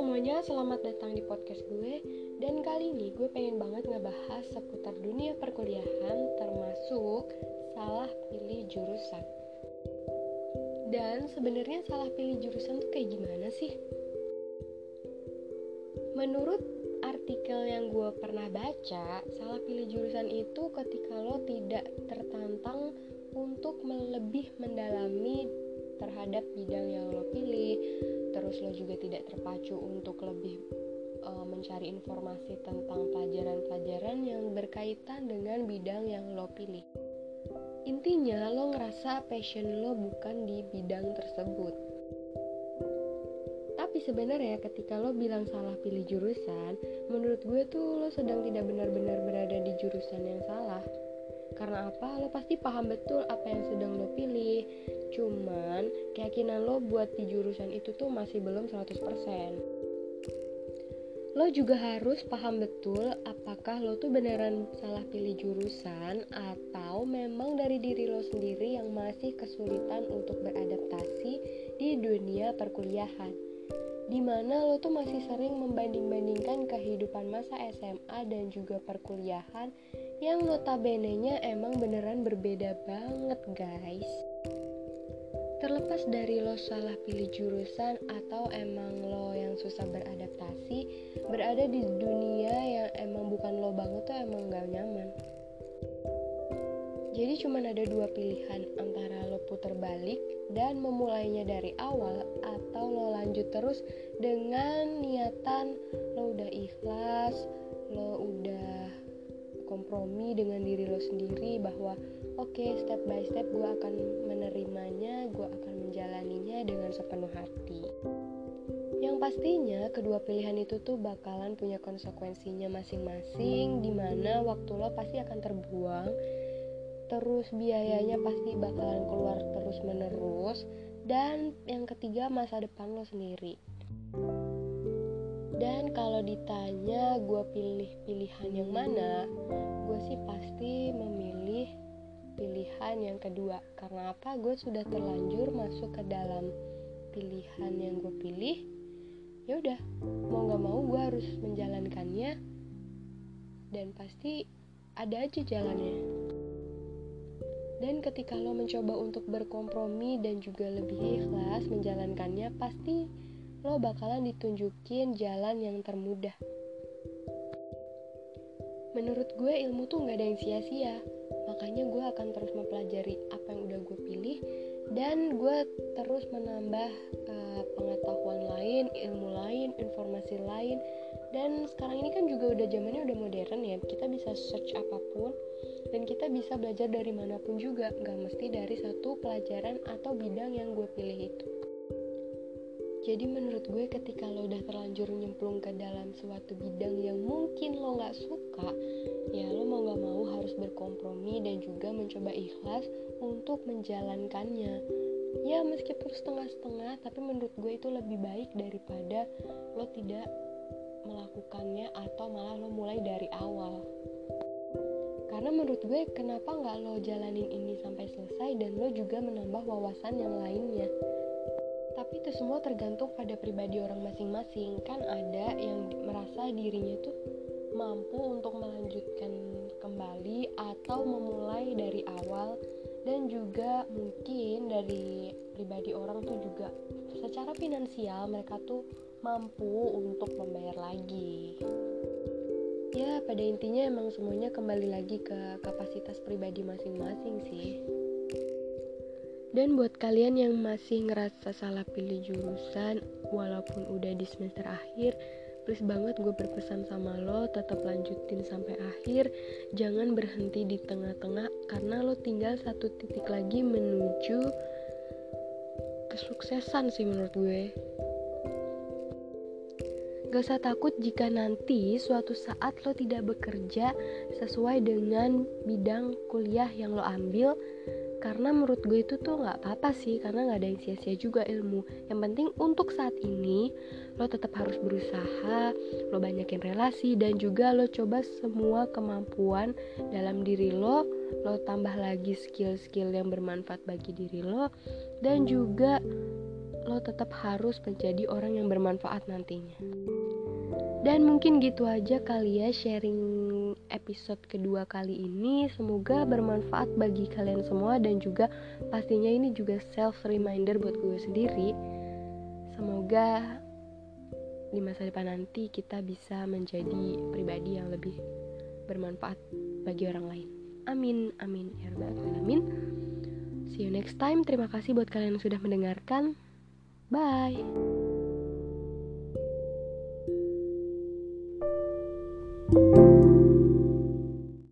semuanya, selamat datang di podcast gue Dan kali ini gue pengen banget ngebahas seputar dunia perkuliahan Termasuk salah pilih jurusan Dan sebenarnya salah pilih jurusan tuh kayak gimana sih? Menurut artikel yang gue pernah baca Salah pilih jurusan itu ketika lo tidak tertantang untuk lebih mendalami terhadap bidang yang lo pilih terus lo juga tidak terpacu untuk lebih uh, mencari informasi tentang pelajaran-pelajaran yang berkaitan dengan bidang yang lo pilih. Intinya lo ngerasa passion lo bukan di bidang tersebut. Tapi sebenarnya ketika lo bilang salah pilih jurusan menurut gue tuh lo sedang tidak benar-benar berada di jurusan yang salah karena apa? Lo pasti paham betul apa yang sedang lo pilih. Cuman keyakinan lo buat di jurusan itu tuh masih belum 100%. Lo juga harus paham betul apakah lo tuh beneran salah pilih jurusan atau memang dari diri lo sendiri yang masih kesulitan untuk beradaptasi di dunia perkuliahan di mana lo tuh masih sering membanding-bandingkan kehidupan masa SMA dan juga perkuliahan yang notabene-nya emang beneran berbeda banget guys. Terlepas dari lo salah pilih jurusan atau emang lo yang susah beradaptasi berada di dunia yang emang bukan lo banget tuh emang gak nyaman jadi cuma ada dua pilihan antara lo putar balik dan memulainya dari awal atau lo lanjut terus dengan niatan lo udah ikhlas, lo udah kompromi dengan diri lo sendiri bahwa oke okay, step by step gue akan menerimanya gue akan menjalaninya dengan sepenuh hati. Yang pastinya kedua pilihan itu tuh bakalan punya konsekuensinya masing-masing di mana waktu lo pasti akan terbuang terus biayanya pasti bakalan keluar terus menerus dan yang ketiga masa depan lo sendiri dan kalau ditanya gue pilih pilihan yang mana, gue sih pasti memilih pilihan yang kedua. Karena apa? Gue sudah terlanjur masuk ke dalam pilihan yang gue pilih. Ya udah, mau nggak mau gue harus menjalankannya. Dan pasti ada aja jalannya. Dan ketika lo mencoba untuk berkompromi dan juga lebih ikhlas menjalankannya, pasti lo bakalan ditunjukin jalan yang termudah. Menurut gue ilmu tuh gak ada yang sia-sia, makanya gue akan terus mempelajari apa yang udah gue pilih. Dan gue terus menambah uh, pengetahuan lain, ilmu lain, informasi lain. Dan sekarang ini kan juga udah zamannya udah modern ya. Kita bisa search apa pun dan kita bisa belajar dari mana pun juga nggak mesti dari satu pelajaran atau bidang yang gue pilih itu. Jadi menurut gue ketika lo udah terlanjur nyemplung ke dalam suatu bidang yang mungkin lo gak suka ya lo mau gak mau harus berkompromi dan juga mencoba ikhlas untuk menjalankannya. Ya meskipun setengah-setengah tapi menurut gue itu lebih baik daripada lo tidak melakukannya atau malah lo mulai dari awal karena menurut gue kenapa nggak lo jalanin ini sampai selesai dan lo juga menambah wawasan yang lainnya? Tapi itu semua tergantung pada pribadi orang masing-masing. Kan ada yang merasa dirinya tuh mampu untuk melanjutkan kembali atau memulai dari awal. Dan juga mungkin dari pribadi orang tuh juga secara finansial mereka tuh mampu untuk membayar lagi ya pada intinya emang semuanya kembali lagi ke kapasitas pribadi masing-masing sih dan buat kalian yang masih ngerasa salah pilih jurusan walaupun udah di semester akhir, please banget gue berpesan sama lo tetap lanjutin sampai akhir, jangan berhenti di tengah-tengah karena lo tinggal satu titik lagi menuju kesuksesan sih menurut gue. Gak usah takut jika nanti suatu saat lo tidak bekerja sesuai dengan bidang kuliah yang lo ambil. Karena menurut gue itu tuh nggak apa-apa sih karena nggak ada yang sia-sia juga ilmu. Yang penting untuk saat ini lo tetap harus berusaha lo banyakin relasi dan juga lo coba semua kemampuan dalam diri lo. Lo tambah lagi skill-skill yang bermanfaat bagi diri lo. Dan juga lo tetap harus menjadi orang yang bermanfaat nantinya. Dan mungkin gitu aja kali ya sharing episode kedua kali ini. Semoga bermanfaat bagi kalian semua dan juga pastinya ini juga self reminder buat gue sendiri. Semoga di masa depan nanti kita bisa menjadi pribadi yang lebih bermanfaat bagi orang lain. Amin, amin, ya alamin. See you next time. Terima kasih buat kalian yang sudah mendengarkan. Bye.